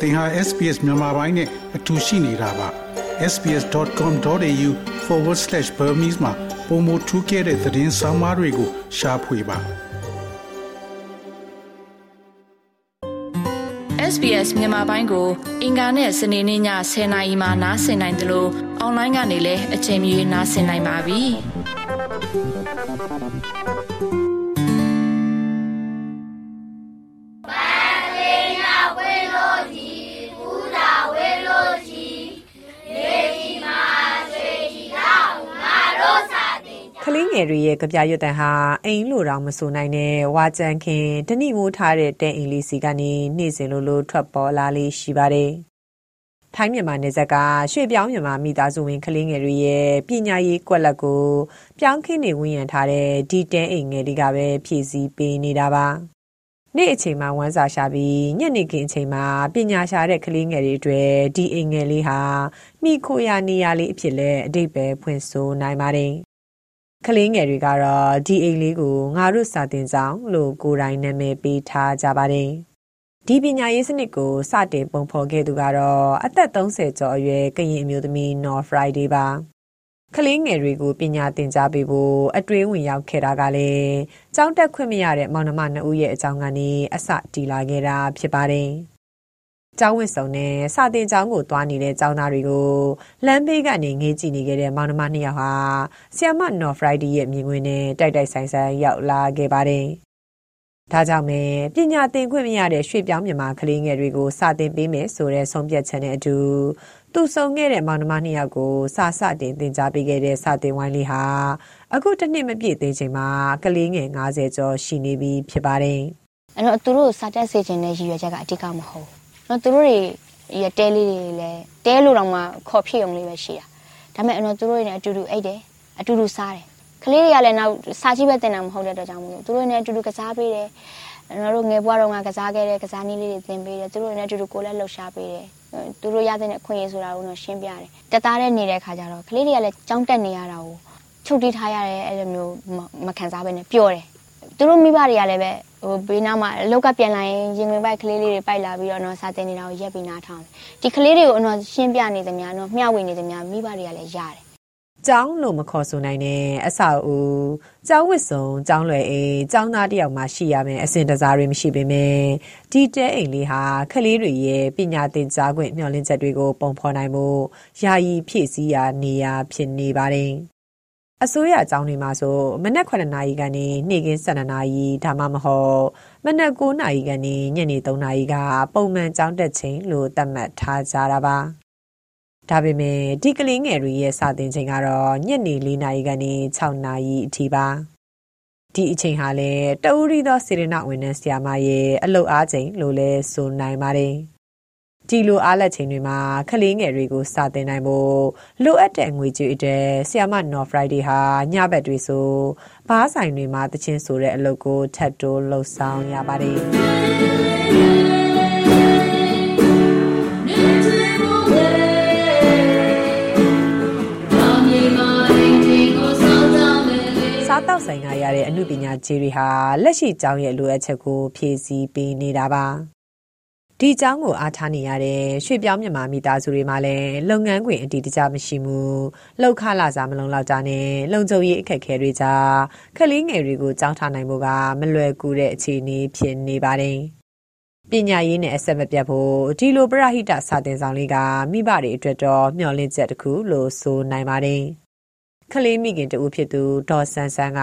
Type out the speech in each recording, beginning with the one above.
သင်ဟာ SPS မြန်မာပိုင်းနဲ့အတူရှိနေတာပါ sbs.com.au/burmese မှာပုံမထူးခဲ့တဲ့သတင်းစာမားတွေကိုရှားဖွေပါ SBS မြန်မာပိုင်းကို အင်ကာနဲ့စနေနေ့ည10:00နာရီမှနားဆင်နိုင်တယ်လို့အွန်လိုင်းကနေလည်းအချိန်မီနားဆင်နိုင်ပါပြီ။ ငယ်တွေရဲ့ကြပြရွတ်တန်ဟာ အိမ်လို့တော့မဆိုနိုင်တဲ့ ဝါကြံခင်တဏိမိုးထားတဲ့ တဲအိမ်လေးစီကနေ နေ့စဉ်လိုလို ထွက်ပေါ်လာလေးရှိပါတယ်။ထိုင်းမြန်မာနယ်စပ်က ရွှေပြောင်းမြန်မာမိသားစုဝင် ကလေးငယ်တွေရဲ့ ပညာရေးကွက်လက်ကို ပြောင်းခင်းနေဝန်းရံထားတဲ့ ဒီတဲအိမ်ငယ်တွေကပဲ ဖြည့်ဆည်းပေးနေတာပါ။နေ့အချိန်မှာ ဝမ်းစာရှာပြီး ညနေခင်းအချိန်မှာ ပညာရှာတဲ့ ကလေးငယ်တွေအတွက် ဒီအိမ်ငယ်လေးဟာမိခိုရာနေရာလေးအဖြစ်လဲအတိတ်ပဲဖွင့်ဆိုနိုင်ပါတယ် ကလေးငယ်တွေကတော့ ဒီအိမ်လေးကို ငါတို့စာတင်ဆောင်လို့ ကိုယ်တိုင်နာမည်ပေးထားကြပါတယ်။ဒီပညာရေးစနစ်ကို စတင်ပုံဖော်ခဲ့သူကတော့အသက်30ကျော်အရွယ်ကရင်အမျိုးသမီး North Friday ပါ။ကလေးငယ်တွေကိုပညာသင်ကြားပေးဖို့အတွေးဝင်ရောက်ခဲ့တာကလည်းကြောင်းတက်ခွင့်မရတဲ့မောင်နှမနှစ်ဦးရဲ့အကြောင်းကနေအစတီလာခဲ့တာဖြစ်ပါတယ်။ ကျောင်းဝတ်စုံနဲ့စာသင်ကျောင်းကိုသွားနေတဲ့ကျောင်းသားတွေကိုလမ်းဘေးကနေငေးကြည့်နေခဲ့တဲ့မောင်နှမနှစ်ယောက်ဟာဆီယမနော်ဖရိုက်ဒီရဲ့မြင်ကွင်းနဲ့တိုက်တိုက်ဆိုင်ဆိုင်ရောက်လာခဲ့ပါတယ်။ဒါကြောင့်ပဲပညာသင်ခွင့်မရတဲ့ရွှေပြောင်းမြန်မာကလေးငယ်တွေကိုစာသင်ပေးမယ်ဆိုတဲ့ဆုံးဖြတ်ချက်နဲ့အတူသူဆုံခဲ့တဲ့မောင်နှမနှစ်ယောက်ကိုစာစတင်သင်ကြားပေးခဲ့တဲ့စာသင်ဝိုင်းလေးဟာအခုတစ်နှစ်မပြည့်သေးချိန်မှာကလေးငယ်90ကျော်ရှိနေပြီဖြစ်ပါတယ်။အဲ့တော့သူတို့စာတက်စေခြင်းနဲ့ရည်ရွယ်ချက်ကအဓိကမဟုတ် နော်သူတို့တွေရတဲလေးတွေလည်းတဲလို့တော့မှခေါ်ဖြစ်အောင်လေးပဲရှိတာဒါပေမဲ့ကျွန်တော်သူတို့တွေနဲ့အတူတူအိတ်တယ်အတူတူစားတယ်ကလေးတွေကလည်းနောက်စာကြည့်ပဲတင်တာမဟုတ်တဲ့အတွက်ကြောင့်မလို့သူတို့နဲ့အတူတူကစားပေးတယ်ကျွန်တော်တို့ငယ်ဘွားတော့ငါကစားခဲ့တဲ့ကစားနည်းလေးတွေသင်ပေးတယ်သူတို့နဲ့အတူတူကိုယ်လည်းလှုပ်ရှားပေးတယ်သူတို့ရတဲ့အခွင့်အရေးဆိုတာကိုတော့ရှင်းပြတယ်တက်သားတဲ့နေတဲ့ခါကျတော့ကလေးတွေကလည်းကြောင်းတက်နေရတာကိုချုပ်တီးထားရတဲ့အဲ့လိုမျိုးမခံစားဘဲနဲ့ပျော့တယ် သူတို့မိဘတွေကလည်းပဲဟိုဘေးနားမှာအလောက်ကပြန်လာရင်ရင်ဝင်ပိုက်ကလေးလေးတွေပိုက်လာပြီးတော့တော့စာတင်နေတာကိုရက်ပြီးနားထောင်ဒီကလေးတွေကိုတော့ရှင်းပြနေသမျှတော့မျှဝေနေသမျှမိဘတွေကလည်းရတယ်ကျောင်းလို့မခေါ်ဆိုနိုင်တဲ့အဆောက်အဦကျောင်းဝစ်စုံကျောင်းလွယ်အိမ်ကျောင်းသားတယောက်မှရှိရမယ်အစဉ်တစားတွေမရှိပေမဲ့ဒီတဲအိမ်လေးဟာကလေးတွေရဲ့ပညာသင်ကြားခွင့်မျှော်လင့်ချက်တွေကိုပုံဖော်နိုင်မှုယာယီဖြည့်ဆည်းရာနေရာဖြစ်နေပါတယ် အစိုးရအကြောင်းတွေမှာဆိုမနက်9နာရီကနေနေ့ကင်း12နာရီဒါမှမဟုတ်မနက်9နာရီကနေညနေ3နာရီကပုံမှန်ကြောင်းတက်ချိန်လို့သတ်မှတ်ထားကြတာပါဒါပေမဲ့ဒီကလေးငယ်တွေရဲ့စာသင်ချိန်ကတော့ညနေ4နာရီကနေ6နာရီအထိပါဒီအချိန်ဟာလေတအူရီသောစေရနာဝန်ထမ်းဆရာမရဲ့အလုတ်အားချိန်လို့လဲဆိုနိုင်ပါတယ် ဒီလိုအားလက်ချိန်တွေမှာကလေးငယ်တွေကိုစာသင်နိုင်ဖို့လိုအပ်တဲ့ငွေကြေးအတွက်ဆီယမ North Friday ဟာညဘက်တွေဆိုဘားဆိုင်တွေမှာတချင်းဆိုတဲ့အလုပ်ကိုထပ်တိုးလှုပ်ဆောင်ရပါတယ်စားတောက်ဆိုင်ကရတဲ့အမှုပညာခြေတွေဟာလက်ရှိကျောင်းရဲ့လိုအပ်ချက်ကိုဖြည့်ဆည်းပေးနေတာပါ ဒီအကြောင်းကိုအားထားနေရတဲ့ရွှေပြောင်းမြန်မာမိသားစုတွေမှာလည်းလုပ်ငန်းခွင်အတီးတကျမရှိမှုလောက်ခလာစားမလုံလောက်တာနဲ့လုံခြုံရေးအခက်အခဲတွေကြားခလေးငယ်တွေကိုကြောင်းထားနိုင်ဖို့ကမလွယ်ကူတဲ့အခြေအနေဖြစ်နေပါတယ်ပညာရေးနဲ့အဆက်မပြတ်ဖို့ဒီလိုပရဟိတစာသင်ဆောင်လေးကမိဘတွေအတွက်တော့မျှော်လင့်ချက်တစ်ခုလို့ဆိုနိုင်ပါတယ်။ကလေးမိခင်တူဖြစ်သူဒေါ်ဆန်းဆန်းက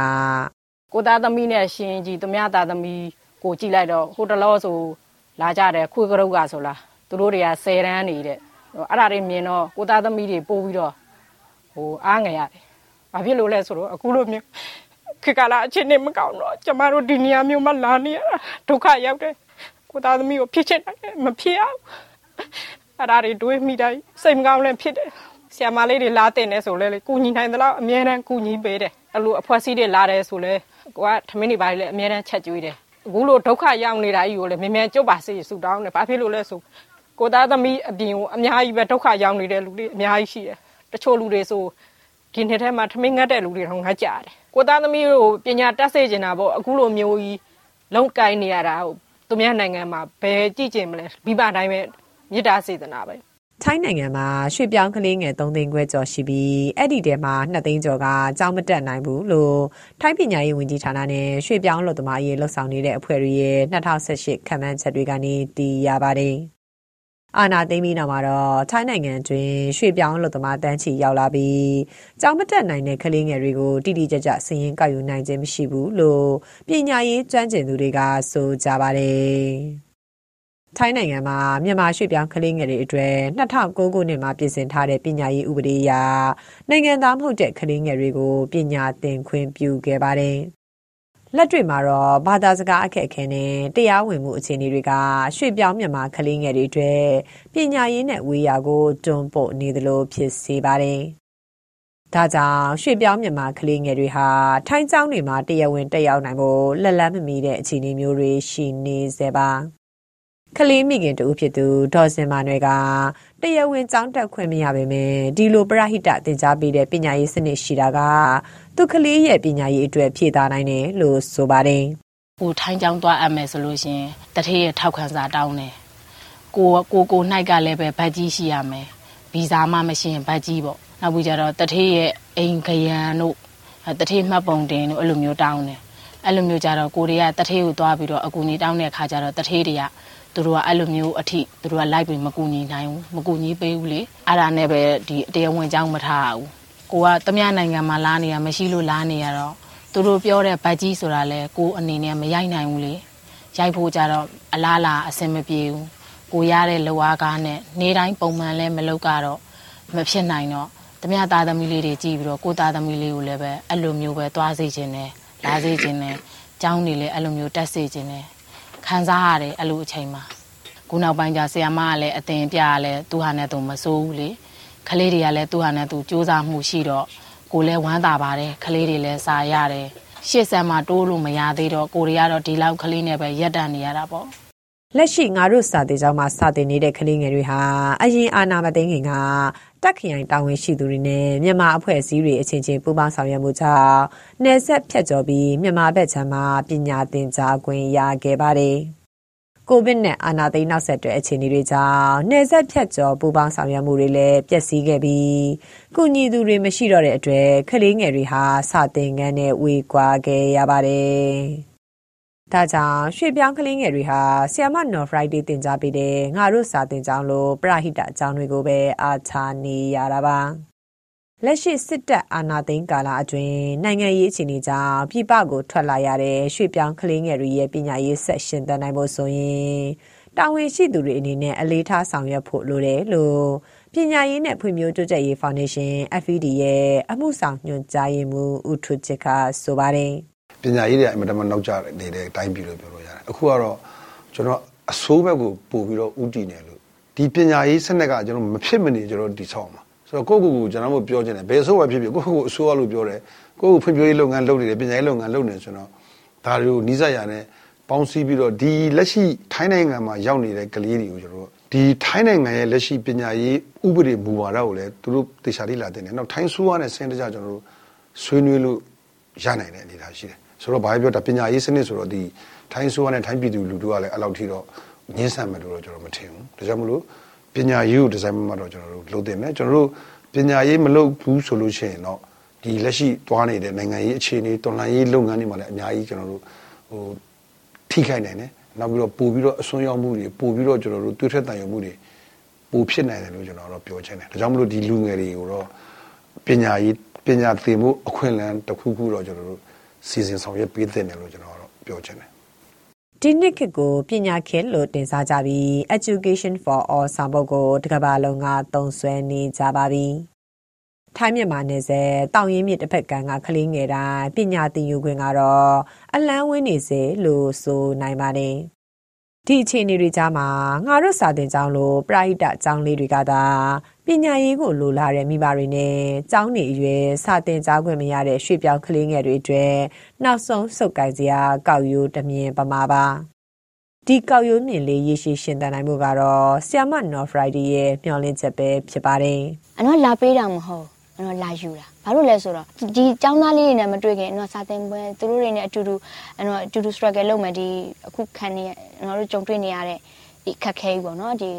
ကိုသားသမီးနဲ့ရှင်ကြီးသူများသားသမီးကိုကြည့်လိုက်တော့ဟိုတလောဆို လာကြတယ်ခွေကရုတ်ကဆိုလားသူတို့တွေက10တန်းနေတဲ့အဲ့ဒါတွေမြင်တော့ကိုသားသမီးတွေပို့ပြီးတော့ဟိုအားငယ်ရတယ်ဘာဖြစ်လို့လဲဆိုတော့အခုလိုမျိုးခေကလာအချင်းနေမကောင်းတော့ကျမတို့ဒီနေရာမျိုးမှာလာနေရတာဒုက္ခရောက်တယ်ကိုသားသမီးကိုဖြစ်ချင်တယ်မဖြစ်အောင်အဲ့ဒါတွေတွေးမိတိုင်းစိတ်မကောင်းလည်းဖြစ်တယ်ဆရာမလေးတွေလာတင်နေဆိုလဲလေကုညီနိုင်သလောက်အမြဲတမ်းကုညီပေးတယ်အဲ့လိုအဖွဲ့အစည်းတွေလာတယ်ဆိုလဲကိုကထမင်းတွေပါလေအမြဲတမ်းချက်ကျွေးတယ် အခုလိုဒုက္ခရောက်နေတာကြီးကိုလည်းမြင်မြန်ကြုတ်ပါစေဆူတောင်းတယ်ဘာဖြစ်လို့လဲဆိုကိုသားသမီးအပြင်ကိုအများကြီးပဲဒုက္ခရောက်နေတဲ့လူတွေအများကြီးရှိတယ်တချို့လူတွေဆိုဒီနှစ်ထဲမှာထမင်းငတ်တဲ့လူတွေတော့ငတ်ကြတယ်ကိုသားသမီးတို့ပညာတက်စေချင်တာပေါ့အခုလိုမျိုးကြီးလုံကိုင်းနေရတာသူများနိုင်ငံမှာဘယ်ကြည့်ကျင်မလဲမိဘတိုင်းပဲမေတ္တာစေတနာပဲ ထိုင်းနိုင်ငံမှာရွှေပြောင်းကလေးငယ်3သိန်းခွဲကျော်ရှိပြီးအဲ့ဒီထဲမှာ2သိန်းကျော်ကကြောင်းမတက်နိုင်ဘူးလို့ထိုင်းပညာရေးဝန်ကြီးဌာနနဲ့ရွှေပြောင်းလုပ်သမားရေးလှုပ်ဆောင်နေတဲ့အဖွဲ့တွေရဲ့2018ခံမှန်းချက်တွေကနေသိရပါတယ်။အာနာသိမ့်ပြီးနောက်မှာတော့ထိုင်းနိုင်ငံတွင်ရွှေပြောင်းလုပ်သမားတန်းချီရောက်လာပြီးကြောင်းမတက်နိုင်တဲ့ကလေးငယ်တွေကိုတိတိကျကျစည်ရင်းကောက်ယူနိုင်ခြင်းမရှိဘူးလို့ပညာရေးကျွမ်းကျင်သူတွေကဆိုကြပါတယ်။ ထိုင်းနိုင်ငံမှာမြန်မာရွှေ့ပြောင်းကလေးငယ်တွေအတွက်2009ခုနှစ်မှာပြင်ဆင်ထားတဲ့ပညာရေးဥပဒေအရနိုင်ငံသားမဟုတ်တဲ့ကလေးငယ်တွေကိုပညာသင်ခွင့်ပြုခဲ့ပါတယ်။လက်တွေ့မှာတော့ဘာသာစကားအခက်အခဲနဲ့တရားဝင်မှုအခြေအနေတွေကရွှေ့ပြောင်းမြန်မာကလေးငယ်တွေအတွက်ပညာရေးနဲ့ဝေးရာကိုတွန်းပို့နေသလိုဖြစ်စေပါတယ်။ဒါကြောင့်ရွှေ့ပြောင်းမြန်မာကလေးငယ်တွေဟာထိုင်းကျောင်းတွေမှာတရားဝင်တက်ရောက်နိုင်ဖို့လက်လန်းမမီတဲ့အခြေအနေမျိုးတွေရှိနေစေပါ ကလေးမိခင်တူဖြစ်သူဒေါ်စင်မာနွယ်ကတရားဝင်ကျောင်းတက်ခွင့်မရပေမဲ့ဒီလိုပရဟိတသင်ကြားပေးတဲ့ပညာရေးစနစ်ရှိတာကသူကလေးရဲ့ပညာရေးအတွက်ဖြည့်သားနိုင်တယ်လို့ဆိုပါတယ်။ကိုထိုင်းကျောင်းသွားအပ်မယ်ဆိုလို့ရှင်တထေးရဲ့ထောက်ခံစာတောင်းတယ်။ကိုကိုကိုနိုင်ကလည်းပဲဗတ်ကြီးရှိရမယ်။ဗီဇာမှမရှိရင်ဗတ်ကြီးပေါ့။နောက်ပြီးကြတော့တထေးရဲ့အိမ်ခရံတို့တထေးမှတ်ပုံတင်တို့အဲ့လိုမျိုးတောင်းတယ်။ အဲ့လိုမျိုးကြတော့ကိုတွေကတထေးကိုသွားပြီးတော့အကူကြီးတောင်းတဲ့ခါကျတော့တထေးတွေကသူတို့ကအဲ့လိုမျိုးအထိသူတို့ကလိုက်ပြီးမကူညီနိုင်ဘူးမကူညီပေးဘူးလေအဲ့ဒါနဲ့ပဲဒီတရားဝင်ကြောင်းမထားဘူးကိုကတမရနိုင်ငံမှာလာနေရမရှိလို့လာနေရတော့သူတို့ပြောတဲ့ဗတ်ကြီးဆိုတာလဲကိုအနေနဲ့မရိုက်နိုင်ဘူးလေရိုက်ဖို့ကြတော့အလားလာအဆင်မပြေဘူးကိုရတဲ့လောအားကားနဲ့နေတိုင်းပုံမှန်လဲမလုပ်ကတော့မဖြစ်နိုင်တော့တမရသားသမီးလေးတွေကြည့်ပြီးတော့ကိုသားသမီးလေးကိုလည်းပဲအဲ့လိုမျိုးပဲသွားစေခြင်းနဲ့ လာစေခြင်းနဲ့ကျောင်းနေလဲအဲ့လိုမျိုးတက်စေခြင်းနဲ့ခံစားရတယ်အဲ့လိုအချိန်မှာခုနောက်ပိုင်းကျဆရာမကလည်းအတင်ပြရလဲသူဟာနဲ့သူမစိုးဘူးလေကလေးတွေကလည်းသူဟာနဲ့သူစူးစမ်းမှုရှိတော့ကိုလည်းဝမ်းသာပါတယ်ကလေးတွေလည်းစာရတယ်ရှေ့ဆက်မှာတိုးလို့မရသေးတော့ကိုတွေကတော့ဒီလောက်ကလေးနဲ့ပဲရက်တန့်နေရတာပေါ့လက်ရှိငါတို့စာတင်ကျောင်းမှာစာတင်နေတဲ့ကလေးငယ်တွေဟာအရင်အာနာမသိငင်က တက်ခရိုင်တာဝန်ရှိသူတွေနဲ့မြန်မာအဖွဲ့အစည်းတွေအချင်းချင်းပူးပေါင်းဆောင်ရွက်မှုကြောင့်နယ်ဆက်ဖြတ်ကျော်ပြီးမြန်မာဘက်ခြမ်းမှာပညာသင်ကြားခွင့်ရခဲ့ပါတယ်။ကိုဗစ်နဲ့အာဏာသိမ်းနောက်ဆက်တွဲအခြေအနေတွေကြောင့်နယ်ဆက်ဖြတ်ကျော်ပူးပေါင်းဆောင်ရွက်မှုတွေလည်းပျက်စီးခဲ့ပြီးကုညီသူတွေမရှိတော့တဲ့အတွက်ကလေးငယ်တွေဟာစာသင်ခန်းနဲ့ဝေကွာခဲ့ရပါတယ်။ ဒါကြောင့်ရွှေပြောင်းကလေးငယ်တွေဟာဆီယမနော်ဖရိုက်ဒေးတင် जा ပေးတဲ့ငါတို့စာတင်ကြောင်းလိုပရဟိတအကြောင်းတွေကိုပဲအားထားနေရတာပါလက်ရှိစစ်တပ်အာဏာသိမ်းကာလအတွင်းနိုင်ငံရေးအခြေအနေကြောင့်ပြည်ပကိုထွက်လာရတဲ့ရွှေပြောင်းကလေးငယ်တွေရဲ့ပညာရေးဆက်ရှင်သန်နိုင်ဖို့ဆိုရင်တာဝန်ရှိသူတွေအနေနဲ့အလေးထားဆောင်ရွက်ဖို့လိုတယ်လို့ပညာရေးနဲ့ဖွံ့ဖြိုးတိုးတက်ရေးဖောင်ဒေးရှင်း FED ရဲ့အမှုဆောင်ညွှန်ကြားရေးမှူးဦးထွချစ်ကဆိုပါတယ်။ ပညာရေးတွေအင်မတန်မှနောက်ကျနေတဲ့အတိုင်းပြည်လို့ပြောလို့ရတယ်အခုကတော့ကျွန်တော်အစိုးဘက်ကိုပို့ပြီးတော့ဥတည်နေလို့ဒီပညာရေးစနစ်ကကျွန်တော်မဖြစ်မနေကျွန်တော်ဒီဆောက်မှာဆိုတော့ကိုယ့်ကိုယ်ကိုကျွန်တော်တို့ပြောချင်တယ်ဘယ်အစိုးပဲဖြစ်ဖြစ်ကိုယ့်ကိုယ်အစိုးရလို့ပြောတယ်ကိုယ့်ကိုဖွံ့ဖြိုးရေးလုပ်ငန်းလုပ်နေတယ်ပညာရေးလုပ်ငန်းလုပ်နေဆိုတော့ဒါတွေကိုနီးစပ်ရနဲ့ပေါင်းစည်းပြီးတော့ဒီလက်ရှိထိုင်းနိုင်ငံမှာရောက်နေတဲ့ကလေးတွေကိုကျွန်တော်တို့ဒီထိုင်းနိုင်ငံရဲ့လက်ရှိပညာရေးဥပဒေမူဝါဒကိုလည်းသူတို့တေချာလေးလာတင်တယ်။နောက်ထိုင်းဆိုးရနဲ့စင်တကြကျွန်တော်တို့ဆွေးနွေးလို့ရနိုင်တဲ့အနေအထားရှိတယ် ဆိုတော့ဘာပြောတာပညာရေးစနစ်ဆိုတော့ဒီထိုင်းဆိုးကနဲ့ထိုင်းပြည်သူလူထုကလည်းအဲ့လောက်ထိတော့ငင်းဆန်မယ်လို့တော့ကျွန်တော်မထင်ဘူးဒါကြောင့်မလို့ပညာရေးကိုဒီဇိုင်းမှာတော့ကျွန်တော်တို့လုပ်တင်မယ်ကျွန်တော်တို့ပညာရေးမလုပ်ဘူးဆိုလို့ရှိရင်တော့ဒီလက်ရှိသွားနေတဲ့နိုင်ငံရေးအခြေအနေတော်လှန်ရေးလုပ်ငန်းတွေမှာလည်းအများကြီးကျွန်တော်တို့ဟိုထိခိုက်နိုင်တယ်နောက်ပြီးတော့ပို့ပြီးတော့အစွန်းရောက်မှုတွေပို့ပြီးတော့ကျွန်တော်တို့တွေးထက်တန်ရုံမှုတွေပိုဖြစ်နိုင်တယ်လို့ကျွန်တော်တို့ပြောချင်တယ်ဒါကြောင့်မလို့ဒီလူငယ်တွေကိုတော့ပညာရေးပညာသင်မှုအခွင့်အလမ်းတစ်ခုခုတော့ကျွန်တော်တို့ စီစဉ်ဆောင်ရွက်ပေးတဲ့တယ်လို့ကျွန်တော်ကတော့ပြောချင်တယ်ဒီနှစ်ခေတ်ကိုပညာခေတ်လို့တင်စားကြပြီး Education for All ဆောင်ပုဒ်ကိုတကဘာလုံးကသုံးစွဲနေကြပါပြီ။ထိုင်းမြန်မာနယ်စပ်တောင်ရင်မြစ်တစ်ဖက်ကကကလေးငယ်တိုင်းပညာသင်ယူခွင့်ကတော့အလန်းဝင်းနေစေလို့ဆိုနိုင်ပါတယ်။ ဒီအခြေအနေတွေကြားမှာငါတို့စာသင်ကျောင်းလိုပရိဟိတကျောင်းလေးတွေကသာပညာရေးကိုလိုလားတဲ့မိဘတွေနဲ့ကျောင်းနေအရွယ်စာသင်ကြားခွင့်မရတဲ့ရွှေပြောင်းကလေးငယ်တွေအတွက်နောက်ဆုံးစုပ်ကိုင်စရာကောက်ရိုးတမြင်ပမာပါဒီကောက်ရိုးမြင်လေးရေရှည်ရှင်သန်နိုင်မှုကတော့ဆီယမနော်ဖရိုက်ဒီရဲ့မျှော်လင့်ချက်ပဲဖြစ်ပါတယ်အနော်လာပေးတာမဟုတ်ကျွန်တော်လာယူတာ ဘာလို့လဲဆိုတော့ဒီចောင်းသားလေးတွေနဲ့မတွေ့ခင်ကျွန်တော်စာသင်ပွဲသူတို့တွေနဲ့အတူတူကျွန်တော်အတူတူ struggle လုပ်မယ်ဒီအခုခံနေကျွန်တော်တို့ကြုံတွေ့နေရတဲ့ဒီခက်ခဲကြီးပေါ့နော်ဒီ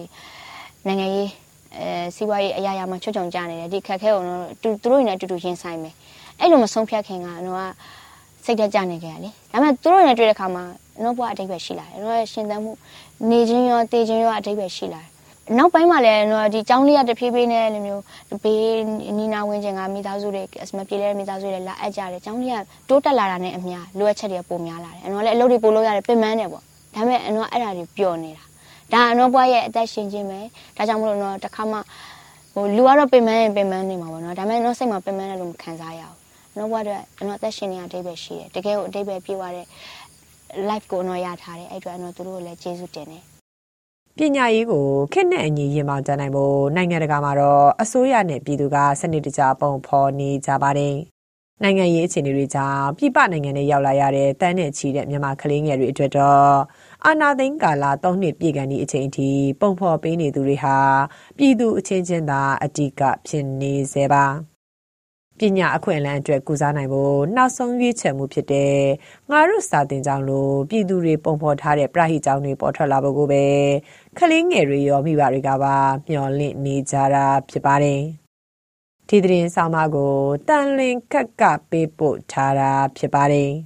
နိုင်ငံရေးအဲစီးပွားရေးအရာရာမှာချွတ်ချုံကြနေတယ်ဒီခက်ခဲကိုတော့သူတို့နဲ့အတူတူရင်ဆိုင်မယ်အဲ့လိုမဆုံးဖြတ်ခင်ကတော့စိတ်တက်ကြနေကြရလေဒါပေမဲ့သူတို့နဲ့တွေ့တဲ့အခါမှာတော့ဘွားအတိတ်ပဲရှိလာတယ်တော့ရှင်သန်မှုနေခြင်းရောတည်ခြင်းရောအတိတ်ပဲရှိလာတယ် နောက်ပိုင်းမှာလည်းတော့ဒီကျောင်းလေးကတဖြည်းဖြည်းနဲ့လိုမျိုးဘေးနီနာဝင်ခြင်းကမိသားစုတွေမပြေလဲမိသားစုတွေလာအပ်ကြတယ်ကျောင်းလေးကတိုးတက်လာတာနဲ့အမျှလိုအပ်ချက်တွေပိုများလာတယ်အနော်လည်းအလုပ်တွေပိုလုပ်ရတယ်ပြင်ပန်းတယ်ပေါ့ဒါပေမဲ့အနော်အဲ့ဒါတွေပျော်နေတာဒါအနော်ဘွားရဲ့အသက်ရှင်ခြင်းပဲဒါကြောင့်မလို့နော်တခါမှဟိုလူကတော့ပြင်ပန်းရင်ပြင်ပန်းနေမှာပေါ့နော်ဒါပေမဲ့နော်စိတ်မှာပြင်ပန်းတယ်လို့မခံစားရဘူးနော်ဘွားတို့အနော်အသက်ရှင်နေရအတိတ်ပဲရှိတယ်တကယ်ကိုအတိတ်ပဲပြေးသွားတဲ့ life ကိုနော်ရထားတယ်အဲ့အတွက်နော်သူတို့ကိုလည်းကျေးဇူးတင်တယ် ပညာရေးကိုခက်နဲ့အညီရင်မောင်တန်းနိုင်ဖို့နိုင်ငံတကာမှာတော့အစိုးရနဲ့ပြည်သူကစနစ်တကျပုံဖော်နေကြပါတယ်။နိုင်ငံရေးအခြေအနေတွေကြောင့်ပြည်ပနိုင်ငံတွေရောက်လာရတဲ့တန်းနဲ့ချီတဲ့မြန်မာကလေးငယ်တွေအတွက်တော့အာနာသိန်းကာလ၃နှစ်ပြည့်ကန်ဒီအချိန်ထိပုံဖော်ပေးနေသူတွေဟာပြည်သူအချင်းချင်းသာအတိကဖြစ်နေစေပါ။ ပညာအခွင့်အလမ်းအတွက်ကုစားနိုင်ဖို့နောက်ဆုံးရွေးချယ်မှုဖြစ်တဲ့ငါတို့စာတင်ကြောင်းလိုပြည်သူတွေပုံဖော်ထားတဲ့ပရဟိကြောင်းတွေပေါ်ထွက်လာဖို့ကိုပဲကလေးငယ်တွေရောမိဘတွေကပါမျှော်လင့်နေကြတာဖြစ်ပါတယ်။ဒီသတင်းဆောင်မကိုတန်လင်ခက်ကပေးပို့ထားတာဖြစ်ပါတယ်။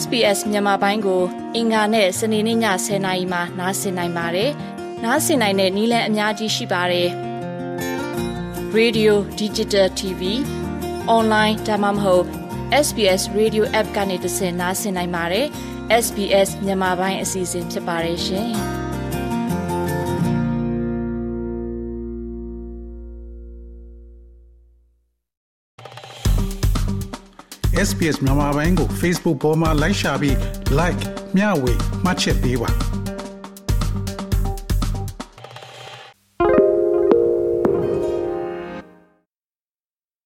SBS မြန်မာပိုင်းကို အင်ကာနဲ့စနေနေ့ည10:00နာရီမှနားဆင်နိုင်ပါတယ်။နားဆင်နိုင်တဲ့နည်းလမ်းအများကြီးရှိပါတယ်။ Radio Digital TV online ဒါမှမဟုတ် SBS Radio App ကနေသင်နားဆင်နိုင်ပါတယ်။ SBS မြန်မာပိုင်းအစီအစဉ်ဖြစ်ပါတယ်ရှင်။ SBS မြန်မာပိုင်းကို Facebook ပေါ်မှာ like ရှာပြီး like မျှဝေမှတ်ချက်ပေးပါ